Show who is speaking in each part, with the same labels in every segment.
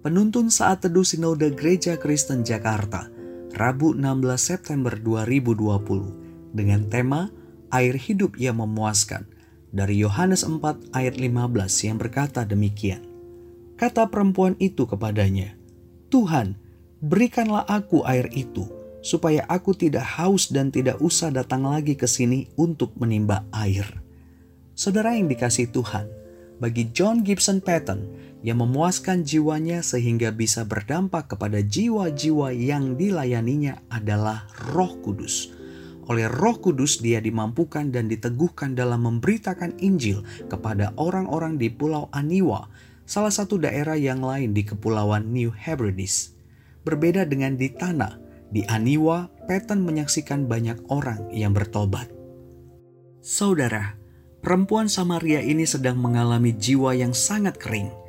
Speaker 1: Penuntun saat teduh Sinode Gereja Kristen Jakarta, Rabu 16 September 2020 dengan tema Air Hidup yang Memuaskan dari Yohanes 4 ayat 15 yang berkata demikian. Kata perempuan itu kepadanya, Tuhan, berikanlah aku air itu, supaya aku tidak haus dan tidak usah datang lagi ke sini untuk menimba air. Saudara yang dikasih Tuhan, bagi John Gibson Patton, yang memuaskan jiwanya sehingga bisa berdampak kepada jiwa-jiwa yang dilayaninya adalah Roh Kudus. Oleh Roh Kudus, dia dimampukan dan diteguhkan dalam memberitakan Injil kepada orang-orang di Pulau Aniwa, salah satu daerah yang lain di Kepulauan New Hebrides. Berbeda dengan di tanah, di Aniwa, Patton menyaksikan banyak orang yang bertobat. Saudara, perempuan Samaria ini sedang mengalami jiwa yang sangat kering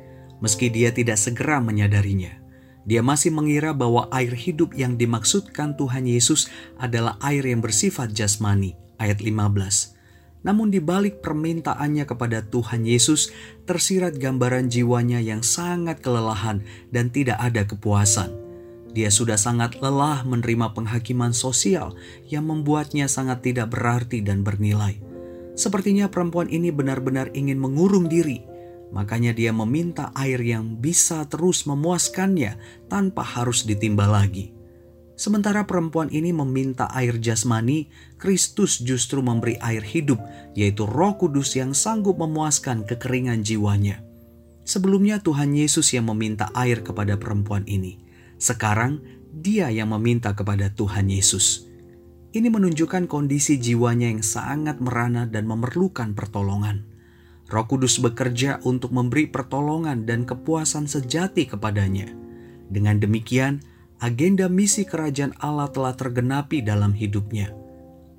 Speaker 1: meski dia tidak segera menyadarinya. Dia masih mengira bahwa air hidup yang dimaksudkan Tuhan Yesus adalah air yang bersifat jasmani, ayat 15. Namun di balik permintaannya kepada Tuhan Yesus, tersirat gambaran jiwanya yang sangat kelelahan dan tidak ada kepuasan. Dia sudah sangat lelah menerima penghakiman sosial yang membuatnya sangat tidak berarti dan bernilai. Sepertinya perempuan ini benar-benar ingin mengurung diri, Makanya dia meminta air yang bisa terus memuaskannya tanpa harus ditimba lagi. Sementara perempuan ini meminta air jasmani, Kristus justru memberi air hidup, yaitu Roh Kudus yang sanggup memuaskan kekeringan jiwanya. Sebelumnya Tuhan Yesus yang meminta air kepada perempuan ini. Sekarang dia yang meminta kepada Tuhan Yesus. Ini menunjukkan kondisi jiwanya yang sangat merana dan memerlukan pertolongan. Roh Kudus bekerja untuk memberi pertolongan dan kepuasan sejati kepadanya. Dengan demikian, agenda misi kerajaan Allah telah tergenapi dalam hidupnya.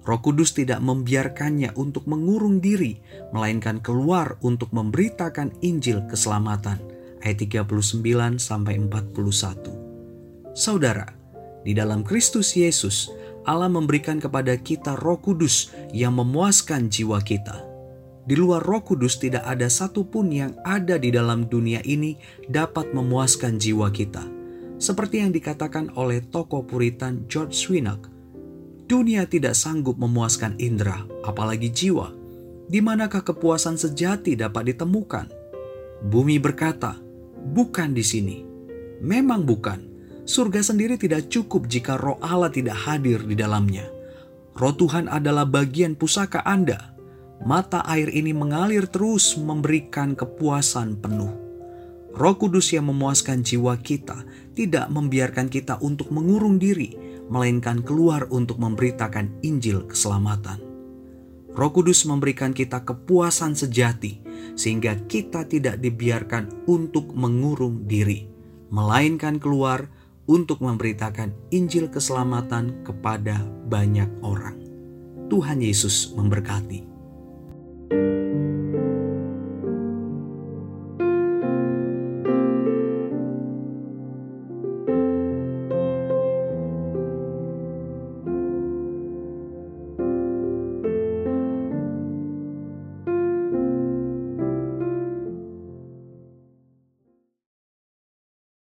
Speaker 1: Roh Kudus tidak membiarkannya untuk mengurung diri, melainkan keluar untuk memberitakan Injil keselamatan. Ayat 39 sampai 41. Saudara, di dalam Kristus Yesus, Allah memberikan kepada kita Roh Kudus yang memuaskan jiwa kita di luar Roh Kudus, tidak ada satupun yang ada di dalam dunia ini dapat memuaskan jiwa kita. Seperti yang dikatakan oleh tokoh Puritan George Swinnock, dunia tidak sanggup memuaskan indera, apalagi jiwa. Di manakah kepuasan sejati dapat ditemukan? Bumi berkata, "Bukan di sini." Memang bukan. Surga sendiri tidak cukup jika Roh Allah tidak hadir di dalamnya. Roh Tuhan adalah bagian pusaka Anda mata air ini mengalir terus memberikan kepuasan penuh. Roh Kudus yang memuaskan jiwa kita tidak membiarkan kita untuk mengurung diri, melainkan keluar untuk memberitakan Injil keselamatan. Roh Kudus memberikan kita kepuasan sejati, sehingga kita tidak dibiarkan untuk mengurung diri, melainkan keluar untuk memberitakan Injil keselamatan kepada banyak orang. Tuhan Yesus memberkati.